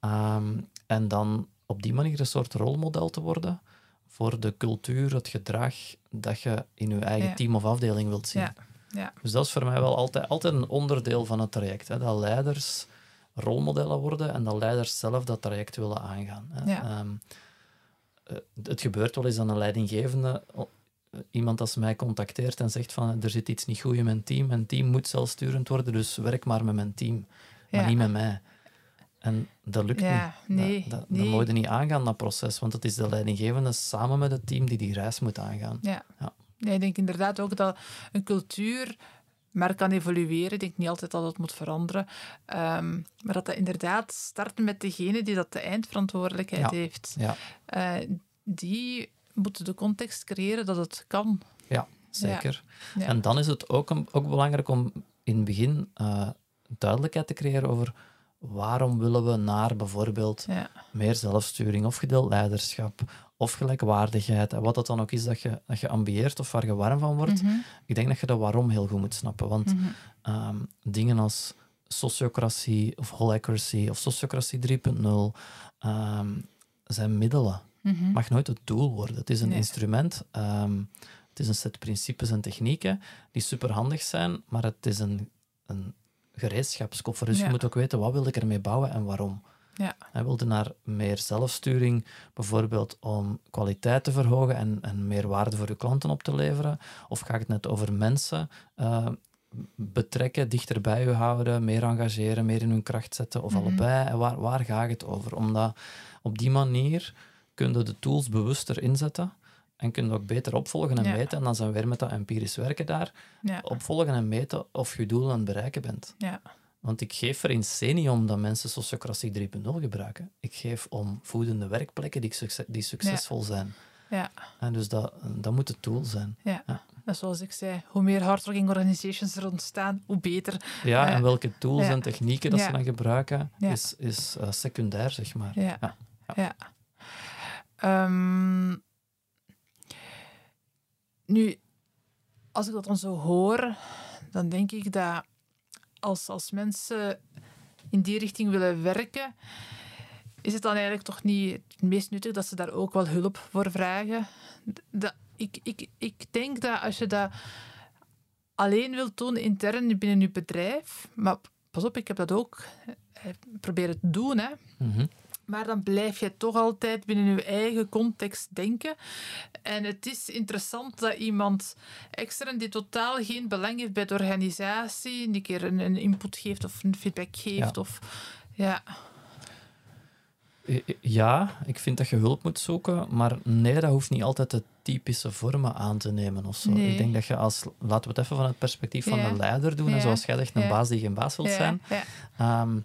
Ehm, en dan op die manier een soort rolmodel te worden voor de cultuur, het gedrag dat je in je eigen Ja. team of afdeling wilt zien. Ja. Ja. Dus dat is voor mij wel altijd, altijd een onderdeel van het traject. Hè? Dat leiders rolmodellen worden en dat leiders zelf dat traject willen aangaan. Hè? Ehm, eh, het gebeurt wel eens aan een leidinggevende, iemand als mij contacteert en zegt van er zit iets niet goed in mijn team, mijn team moet zelfsturend worden, dus werk maar met mijn team, maar Ja. niet met mij. En dat lukt Ja, niet. nee, dat, nee. moet je niet aangaan, dat proces, want het is de leidinggevende samen met het team die die reis moet aangaan. Ja. Ja. Nee, ik denk inderdaad ook dat een cultuur maar kan evolueren. Ik denk niet altijd dat het moet veranderen. Ehm, maar dat dat inderdaad start met degene die dat de eindverantwoordelijkheid Ja. heeft. Ja, Eh, die moeten de context creëren dat het kan. ja zeker. Ja. En dan is het ook, een- ook belangrijk om in het begin eh, duidelijkheid te creëren over waarom willen we naar bijvoorbeeld Ja. meer zelfsturing of gedeeld leiderschap of gelijkwaardigheid. En wat dat dan ook is dat je, dat je ambieert of waar je warm van wordt. Mhm. Ik denk dat je dat waarom heel goed moet snappen. Want Mhm. ehm, dingen als sociocratie of whole accuracy of sociocratie 3.0 ehm, zijn middelen. Mhm. mag nooit het doel worden. Het is een Nee. instrument. ehm, het is een set principes en technieken die superhandig zijn, maar het is een, een gereedschapskoffer. Dus Ja. je moet ook weten wat wil ik ermee bouwen en waarom. Ja. Hij wilde naar meer zelfsturing, bijvoorbeeld om kwaliteit te verhogen en, en meer waarde voor je klanten op te leveren? Of ga ik het net over mensen eh, betrekken, dichter bij u houden, meer engageren, meer in hun kracht zetten of Mhm. allebei? En waar, waar gaat het over? Omdat op die manier kun je de tools bewuster inzetten en kun je ook beter opvolgen en Ja. meten. En dan zijn we weer met dat empirisch werken daar. Ja. Opvolgen en meten of je doel aan het bereiken bent. Ja. Want ik geef er in C niet om dat mensen sociocratie 3.0 gebruiken. Ik geef om voedende werkplekken die, succes, die succesvol zijn. Ja. En dus dat, dat moet het tool zijn. Ja. Ja. Dat is zoals ik zei, hoe meer hardworking organizations er ontstaan, hoe beter. Ja, en welke tools Ja. en technieken dat ze dan gebruiken, is, is eh, secundair, zeg maar. Ja. Ja. Ehm, nu, als ik dat dan zo hoor, dan denk ik dat als, als mensen in die richting willen werken, is het dan eigenlijk toch niet het meest nuttig dat ze daar ook wel hulp voor vragen? Dat, ik, ik, ik denk dat als je dat alleen wilt doen intern binnen je bedrijf, maar pas op, ik heb dat ook eh, proberen te doen, hè. Mhm. Maar dan blijf je toch altijd binnen je eigen context denken. En het is interessant dat iemand extern die totaal geen belang heeft bij de organisatie, een keer een, een input geeft of een feedback geeft. Ja. Of, ja, Eh, eh, Ja, ik vind dat je hulp moet zoeken, maar nee, dat hoeft niet altijd de typische vormen aan te nemen of zo. Nee. Ik denk dat je als, laten we het even van het perspectief van Ja. een leider doen, en zoals jij zegt, een baas die geen baas wilt zijn. ja, Ehm,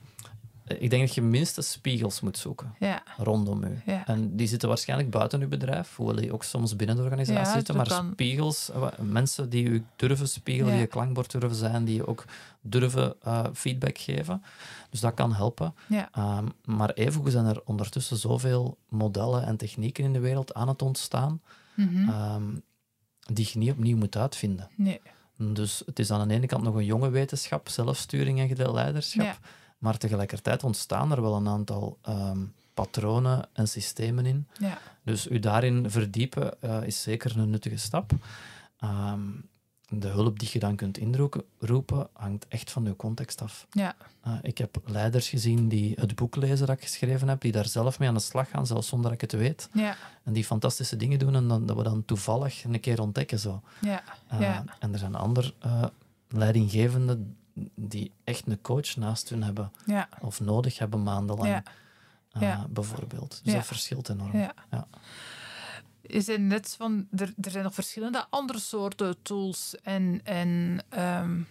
ik denk dat je minstens spiegels moet zoeken ja, rondom u. Ja. En die zitten waarschijnlijk buiten uw bedrijf, hoewel die ook soms binnen de organisatie Ja, zitten, maar kan. spiegels, eh, mensen die u durven spiegelen, die je klankbord durven zijn, die je ook durven eh, feedback geven. Dus dat kan helpen. Ehm, maar evengoed zijn er ondertussen zoveel modellen en technieken in de wereld aan het ontstaan, mhm. ehm, die je niet opnieuw moet uitvinden. nee, Dus het is aan de ene kant nog een jonge wetenschap, zelfsturing en gedeeld leiderschap. Maar tegelijkertijd ontstaan er wel een aantal ehm, patronen en systemen in. ja, Dus u daarin verdiepen eh, is zeker een nuttige stap. Ehm, de hulp die je dan kunt inroepen hangt echt van uw context af. ja, Eh, ik heb leiders gezien die het boek lezen dat ik geschreven heb, die daar zelf mee aan de slag gaan, zelfs zonder dat ik het weet. ja, En die fantastische dingen doen en dan, dat we dan toevallig een keer ontdekken. Zo. ja, Uh, Ja. En er zijn andere leidinggevenden die echt een coach naast hun hebben ja, of nodig hebben maandenlang, Ja. uh, Ja. bijvoorbeeld. Dus dat verschilt enorm. ja. Ja. Je zei net van, er, er zijn nog verschillende andere soorten tools en, en ehm,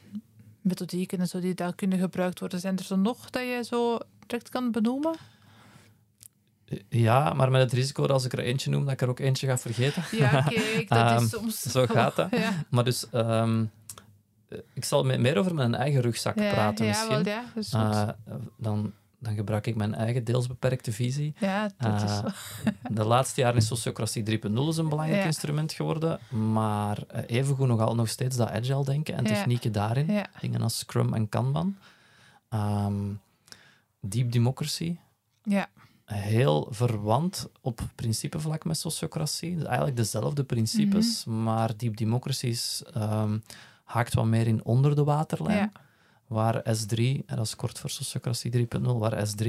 methodieken en zo die daar kunnen gebruikt worden. Zijn er zo nog dat je zo direct kan benoemen? Ja, maar met het risico dat als ik er eentje noem, dat ik er ook eentje ga vergeten. Ja, kijk, *laughs* dat Ehm, is soms... zo gaat dat. Ja, Maar dus, ehm, eh, ik zal me- meer over mijn eigen rugzak ja, praten misschien. wel, is. Uh, dan, dan gebruik ik mijn eigen deels beperkte visie. ja, dat is eh. *laughs* De laatste jaren is sociocratie 3.0 is een belangrijk instrument geworden, maar eh, evengoed nog, al, nog steeds dat agile denken en technieken daarin, dingen als Scrum en Kanban. Ehm, deep democracy, ja, heel verwant op principevlak met sociocratie. Dus eigenlijk dezelfde principes, Mhm. maar deep democracy is, ehm, haakt wat meer in onder de waterlijn. Ja. Waar S3, en dat is kort voor sociocratie 3.0, waar S3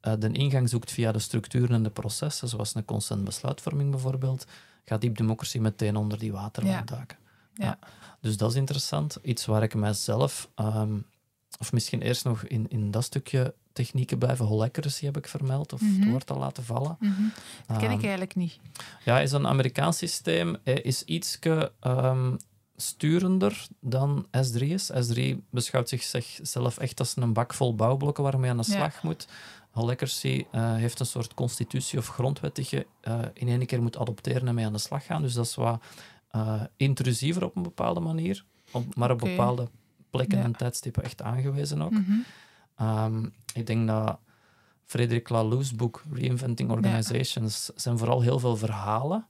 eh, de ingang zoekt via de structuren en de processen, zoals een consent besluitvorming bijvoorbeeld, gaat deep democracy meteen onder die waterlijn Ja. duiken. Ja. Dus dat is interessant. Iets waar ik mijzelf, ehm, of misschien eerst nog in, in dat stukje technieken blijven, holacracy heb ik vermeld, of Mhm. het woord al laten vallen. mhm. dat ken ik Ehm, eigenlijk niet. ja, is een Amerikaans systeem, eh, is iets sturender dan S3 is. S3 beschouwt zichzelf echt als een bak vol bouwblokken waarmee je aan de Ja. slag moet. Holacracy eh heeft een soort constitutie of grondwet die je eh, in één keer moet adopteren en mee aan de slag gaan. Dus dat is wat eh, intrusiever op een bepaalde manier, op, maar op bepaalde plekken Ja. en tijdstippen echt aangewezen ook. Mhm. Ehm, ik denk dat Frederik Laloux's boek Reinventing Organizations zijn vooral heel veel verhalen.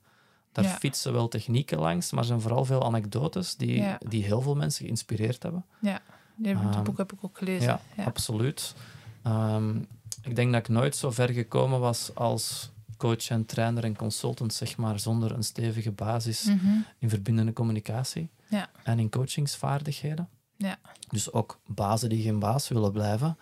Daar Ja. fietsen wel technieken langs, maar zijn vooral veel anekdotes die, Ja. die heel veel mensen geïnspireerd hebben. Ja, die dat Ehm, boek heb ik ook gelezen. Ja, ja. absoluut. Ehm, ik denk dat ik nooit zo ver gekomen was als coach en trainer en consultant, zeg maar, zonder een stevige basis Mhm. in verbindende communicatie Ja. en in coachingsvaardigheden. Ja. Dus ook bazen die geen baas willen blijven,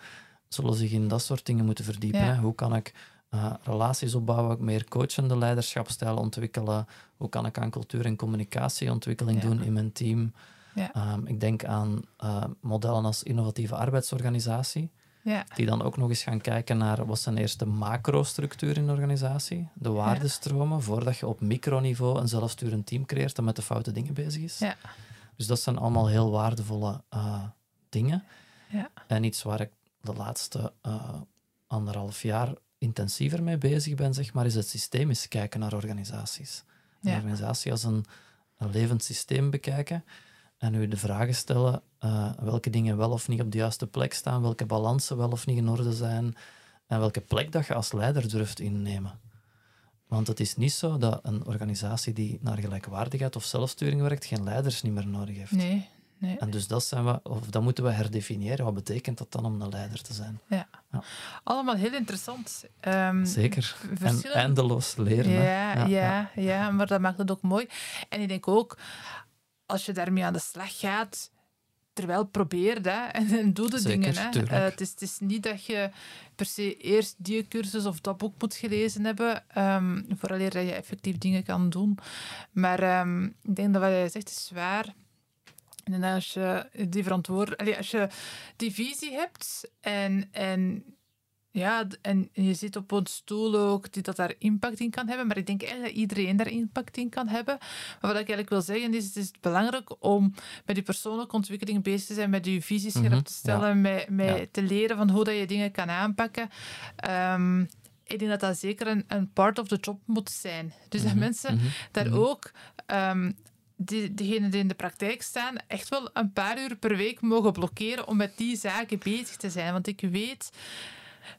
zullen zich in dat soort dingen moeten verdiepen. Ja. Hè? Hoe kan ik eh, relaties opbouwen, meer coachende leiderschapstijl ontwikkelen? Hoe kan ik aan cultuur en communicatieontwikkeling Ja. doen in mijn team? Ja. Ehm, ik denk aan eh, modellen als innovatieve arbeidsorganisatie, Ja. die dan ook nog eens gaan kijken naar wat zijn eerst de macrostructuur in de organisatie, de waardestromen, voordat je op microniveau een zelfsturend team creëert dat met de foute dingen bezig is. Ja. Dus dat zijn allemaal heel waardevolle eh, dingen. Ja. En iets waar ik de laatste uh, anderhalf jaar intensiever mee bezig ben, zeg maar, is het systemisch kijken naar organisaties. Een organisatie als een, een levend systeem bekijken en u de vragen stellen uh, welke dingen wel of niet op de juiste plek staan, welke balansen wel of niet in orde zijn en welke plek dat je als leider durft innemen. Want het is niet zo dat een organisatie die naar gelijkwaardigheid of zelfsturing werkt, geen leiders niet meer nodig heeft. Nee, nee. En dus dat, zijn we, of dat moeten we herdefiniëren. Wat betekent dat dan om een leider te zijn? Ja. ja. Allemaal heel interessant. Um, Zeker. En eindeloos leren. Ja, ja, ja, ja, maar dat maakt het ook mooi. En ik denk ook, als je daarmee aan de slag gaat, terwijl probeer dat en, doe de dingen. Hè. Uh, het, is, het, is, niet dat je per se eerst die cursus of dat boek moet gelezen hebben, um, vooraleer dat je effectief dingen kan doen. Maar um, ik denk dat wat jij zegt is waar. En als je die verantwoordelijkheid, als je die visie hebt en, en ja, en je zit op een stoel ook die dat daar impact in kan hebben. Maar ik denk eigenlijk dat iedereen daar impact in kan hebben. Maar wat ik eigenlijk wil zeggen is, het is belangrijk om met je persoonlijke ontwikkeling bezig te zijn, met je visies scherp mhm, te stellen, met, met te leren van hoe dat je dingen kan aanpakken. Um, ik denk dat dat zeker een, een part of the job moet zijn. Dus dat mhm, mensen mhm, daar ook um, die, diegenen die in de praktijk staan, echt wel een paar uur per week mogen blokkeren om met die zaken bezig te zijn. Want ik weet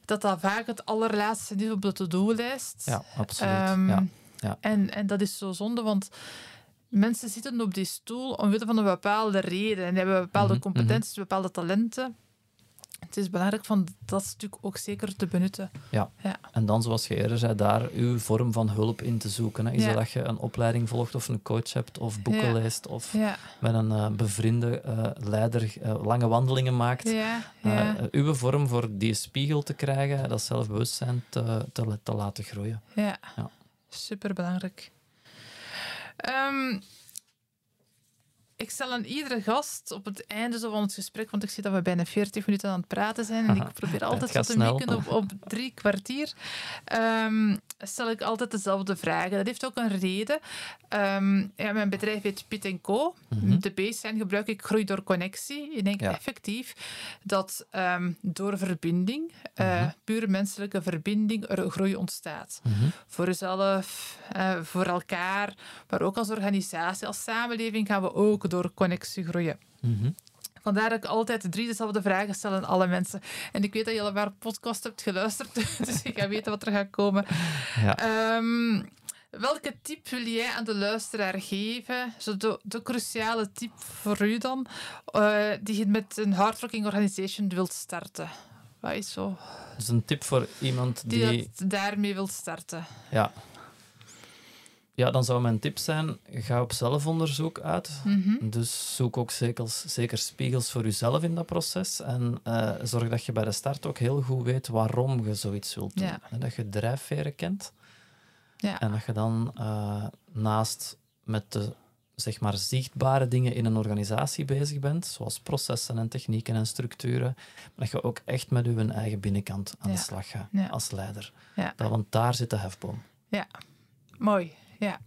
dat dat vaak het allerlaatste is op de to-do-lijst. Ja, absoluut. Um, ja. Ja. En, en dat is zo zonde, want mensen zitten op die stoel omwille van een bepaalde reden. En hebben bepaalde mhm, competenties, mhm. bepaalde talenten het is belangrijk van dat stuk ook zeker te benutten. Ja. ja. En dan, zoals je eerder zei, daar uw vorm van hulp in te zoeken. Hè. Is ja. dat je een opleiding volgt of een coach hebt of boeken ja. leest of met een uh, bevriende uh, leider uh, lange wandelingen maakt. uw vorm voor die spiegel te krijgen, dat zelfbewustzijn te, te, te laten groeien. Ja, superbelangrijk. Um, ik stel aan iedere gast op het einde zo van het gesprek, want ik zie dat we bijna 40 minuten aan het praten zijn en ik probeer altijd zo te mikken op, op drie kwartier, um, stel ik altijd dezelfde vragen. Dat heeft ook een reden. Um, ja, mijn bedrijf heet Pit Co. Mm -hmm. De baseline gebruik ik groei door connectie. Ik denk effectief dat um, door verbinding, uh, pure menselijke verbinding, er groei ontstaat. Mm -hmm. Voor jezelf, uh, voor elkaar, maar ook als organisatie, als samenleving gaan we ook door connectie groeien. Vandaar dat ik altijd drie dezelfde vragen stel aan alle mensen. En ik weet dat je al een paar podcast hebt geluisterd, *laughs* dus ik ga weten wat er gaat komen. Ja. Um, welke tip wil jij aan de luisteraar geven? Zo de, de cruciale tip voor u dan, uh, die je met een hardworking organization wilt starten. Wat is zo? Dat is een tip voor iemand die... Die daarmee wilt starten. Ja, ja, dan zou mijn tip zijn, ga op zelfonderzoek uit. Mhm. Dus zoek ook zeker, zeker, spiegels voor jezelf in dat proces. En uh, zorg dat je bij de start ook heel goed weet waarom je zoiets wilt doen. Dat je drijfveren kent. Ja. En dat je dan uh, naast met de zeg maar, zichtbare dingen in een organisatie bezig bent, zoals processen en technieken en structuren, maar dat je ook echt met je eigen binnenkant aan de slag gaat als leider. Dat, want daar zit de hefboom. Ja, mooi. Ja,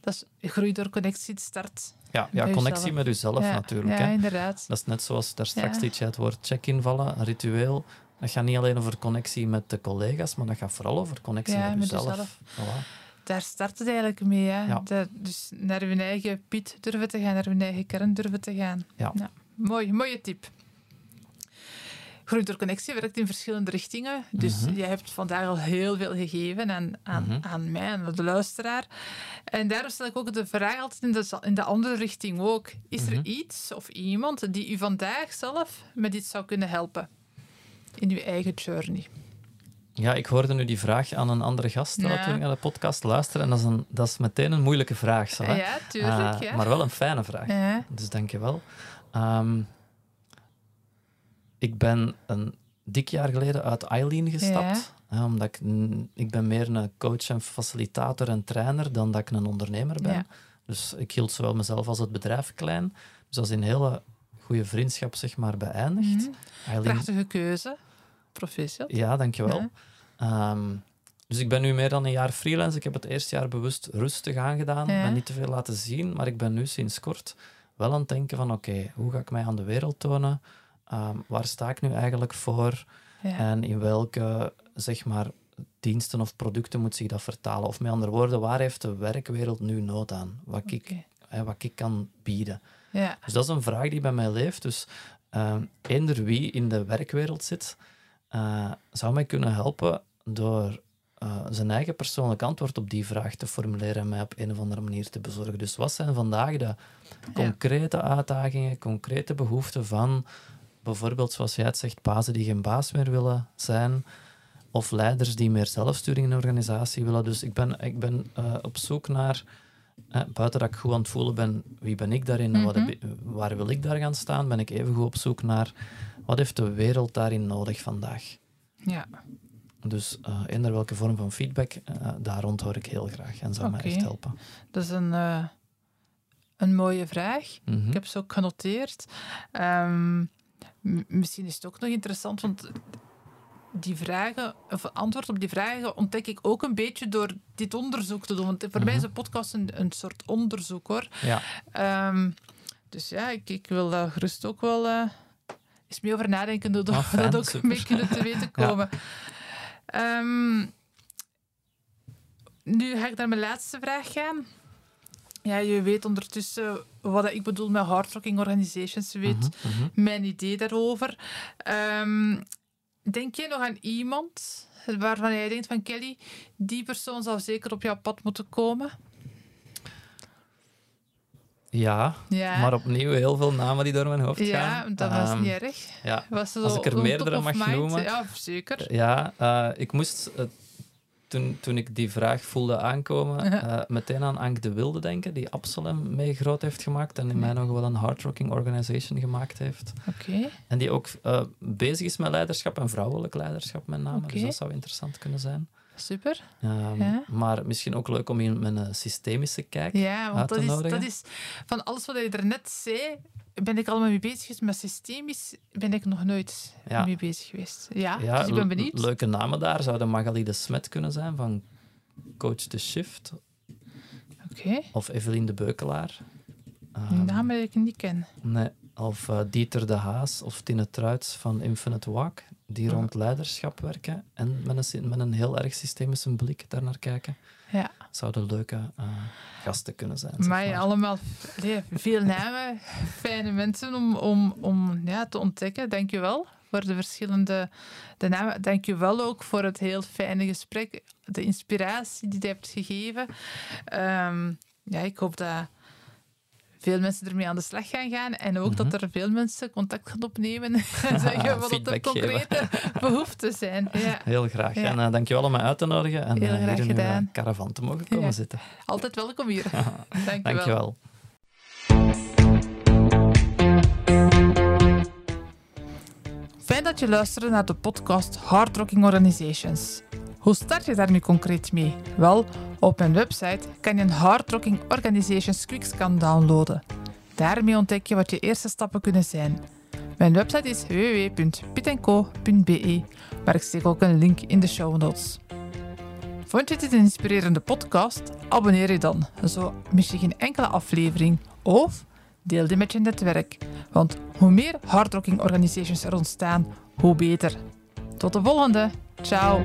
dat is groei door connectie, start. Ja, ja connectie met jezelf natuurlijk. Ja, inderdaad. Dat is net zoals daar straks ja. je het woord check-in vallen, een ritueel. Dat gaat niet alleen over connectie met de collega's, maar dat gaat vooral over connectie met, met jezelf. Voilà. Daar start het eigenlijk mee. Hè? Ja. dus naar hun eigen piet durven te gaan, naar hun eigen kern durven te gaan. Ja. Mooi, mooie tip. Groei door Connectie werkt in verschillende richtingen. Dus mm jij hebt vandaag al heel veel gegeven aan, aan, mhm. aan mij en de luisteraar. En daarom stel ik ook de vraag altijd in de, in de andere richting ook. Is er mhm. iets of iemand die u vandaag zelf met iets zou kunnen helpen in uw eigen journey? Ja, ik hoorde nu die vraag aan een andere gast ja. toen ik naar de podcast luisterde. En dat is, een, dat is meteen een moeilijke vraag. Zo, hè? Ja, tuurlijk. Uh, ja. Maar wel een fijne vraag. Ja. Dus dank je wel. Um, ik ben een dik jaar geleden uit Eileen gestapt. Hè, omdat ik, ik ben meer een coach en facilitator en trainer dan dat ik een ondernemer ben. Dus ik hield zowel mezelf als het bedrijf klein. Dus dat is een hele goede vriendschap zeg maar, beëindigd. Mm Prachtige keuze. Proficiat. Ja, dankjewel. Ja. Um, dus ik ben nu meer dan een jaar freelance. Ik heb het eerste jaar bewust rustig aangedaan. Ik ben niet te veel laten zien, maar ik ben nu sinds kort wel aan het denken van oké, hoe ga ik mij aan de wereld tonen? Ehm, waar sta ik nu eigenlijk voor Ja. en in welke zeg maar, diensten of producten moet zich dat vertalen? Of met andere woorden, waar heeft de werkwereld nu nood aan? Wat, ik, hè, wat ik kan bieden? Ja. Dus dat is een vraag die bij mij leeft. Dus ehm eender wie in de werkwereld zit, eh, zou mij kunnen helpen door eh, zijn eigen persoonlijk antwoord op die vraag te formuleren en mij op een of andere manier te bezorgen. Dus wat zijn vandaag de concrete uitdagingen, concrete behoeften van bijvoorbeeld, zoals jij het zegt, bazen die geen baas meer willen zijn, of leiders die meer zelfsturing in de organisatie willen. Dus ik ben, ik ben eh, op zoek naar, eh, buiten dat ik goed aan het voelen ben, wie ben ik daarin en wat heb ik- waar wil ik daar gaan staan, ben ik even goed op zoek naar wat heeft de wereld daarin nodig vandaag. ja. Dus eh eender welke vorm van feedback, daar rond hoor ik heel graag en zou mij echt helpen. Dat is een, een mooie vraag. Mhm. Ik heb ze ook genoteerd. Ehm, m- misschien is het ook nog interessant, want die vragen, of antwoord op die vragen ontdek ik ook een beetje door dit onderzoek te doen. Want voor mij is Mhm. een podcast een, een soort onderzoek hoor. Ja, Ehm, dus ja, ik, ik wil daar gerust ook wel eh, eens mee over nadenken, dat, Ah, fijn, dat ook super. mee kunnen te weten *laughs* Ja. komen. Ehm, nu ga ik naar mijn laatste vraag gaan. Ja, je weet ondertussen wat ik bedoel met hardrocking organizations. Weet Mhm, mhm. mijn idee daarover. Ehm, denk je nog aan iemand waarvan jij denkt van Kelly, die persoon zou zeker op jouw pad moeten komen? ja Ja, maar opnieuw heel veel namen die door mijn hoofd ja gaan. dat was Ehm, niet erg. Ja, Was het Als zo ik er meerdere mag mind? noemen. Ja, zeker. Ja, eh, ik moest, eh, toen, toen ik die vraag voelde aankomen, eh, meteen aan Ank de Wilde denken, die Absalem mee groot heeft gemaakt en in mij nog wel een hardrocking organization gemaakt heeft. Oké, En die ook eh, bezig is met leiderschap en vrouwelijk leiderschap met name. Dus dat zou interessant kunnen zijn. Super. Ehm, Ja. Maar misschien ook leuk om in een systemische kijk. Ja, want te dat is, nodigen. dat is van alles wat je daarnet zei, ben ik allemaal mee bezig geweest. Maar systemisch ben ik nog nooit Ja. mee bezig geweest. Ja, Ja, dus ik ben benieuwd. Leuke namen daar zouden Magali de Smet kunnen zijn van Coach The Shift Oké, of Evelien de Beukelaar. die Ehm, naam dat ik niet ken. Nee, of eh, Dieter de Haas of Tine Truits van Infinite Walk, die Ja. rond leiderschap werken en met een, met een heel erg systemische blik daarnaar kijken. Ja. Zouden leuke eh, gasten kunnen zijn. zeg Maar allemaal veel namen, fijne mensen om, om, om ja, te ontdekken. Dank je wel voor de verschillende de namen. Dank je wel ook voor het heel fijne gesprek, de inspiratie die je hebt gegeven. Ehm, ja, ik hoop dat veel mensen ermee aan de slag gaan gaan en ook Mhm. dat er veel mensen contact gaan opnemen en *laughs* zeggen wat er Feedback concrete *laughs* behoeften zijn. Ja, Heel graag. Ja. En uh, dankjewel om mij uit te nodigen en Heel graag hier in uw gedaan. uh, caravan te mogen komen zitten. altijd welkom hier. *laughs* Dank je wel. Dankjewel. Fijn dat je luisterde naar de podcast Hard Rocking Organizations. Hoe start je daar nu concreet mee? Wel, op mijn website kan je een Hard Rocking Organizations Quickscan downloaden. Daarmee ontdek je wat je eerste stappen kunnen zijn. Mijn website is www.pitco.be, maar ik steek ook een link in de show notes. Vond je dit een inspirerende podcast? Abonneer je dan, zo mis je geen enkele aflevering. Of deel die met je netwerk. Want hoe meer hardrocking organisations er ontstaan, hoe beter. Tot de volgende. Tchau.